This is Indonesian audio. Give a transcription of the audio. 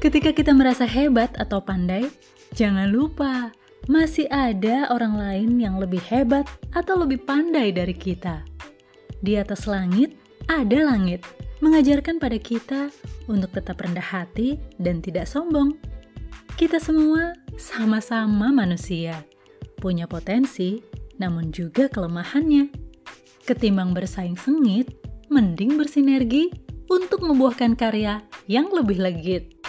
Ketika kita merasa hebat atau pandai, jangan lupa masih ada orang lain yang lebih hebat atau lebih pandai dari kita. Di atas langit ada langit, mengajarkan pada kita untuk tetap rendah hati dan tidak sombong. Kita semua sama-sama manusia, punya potensi, namun juga kelemahannya. Ketimbang bersaing sengit, mending bersinergi untuk membuahkan karya yang lebih legit.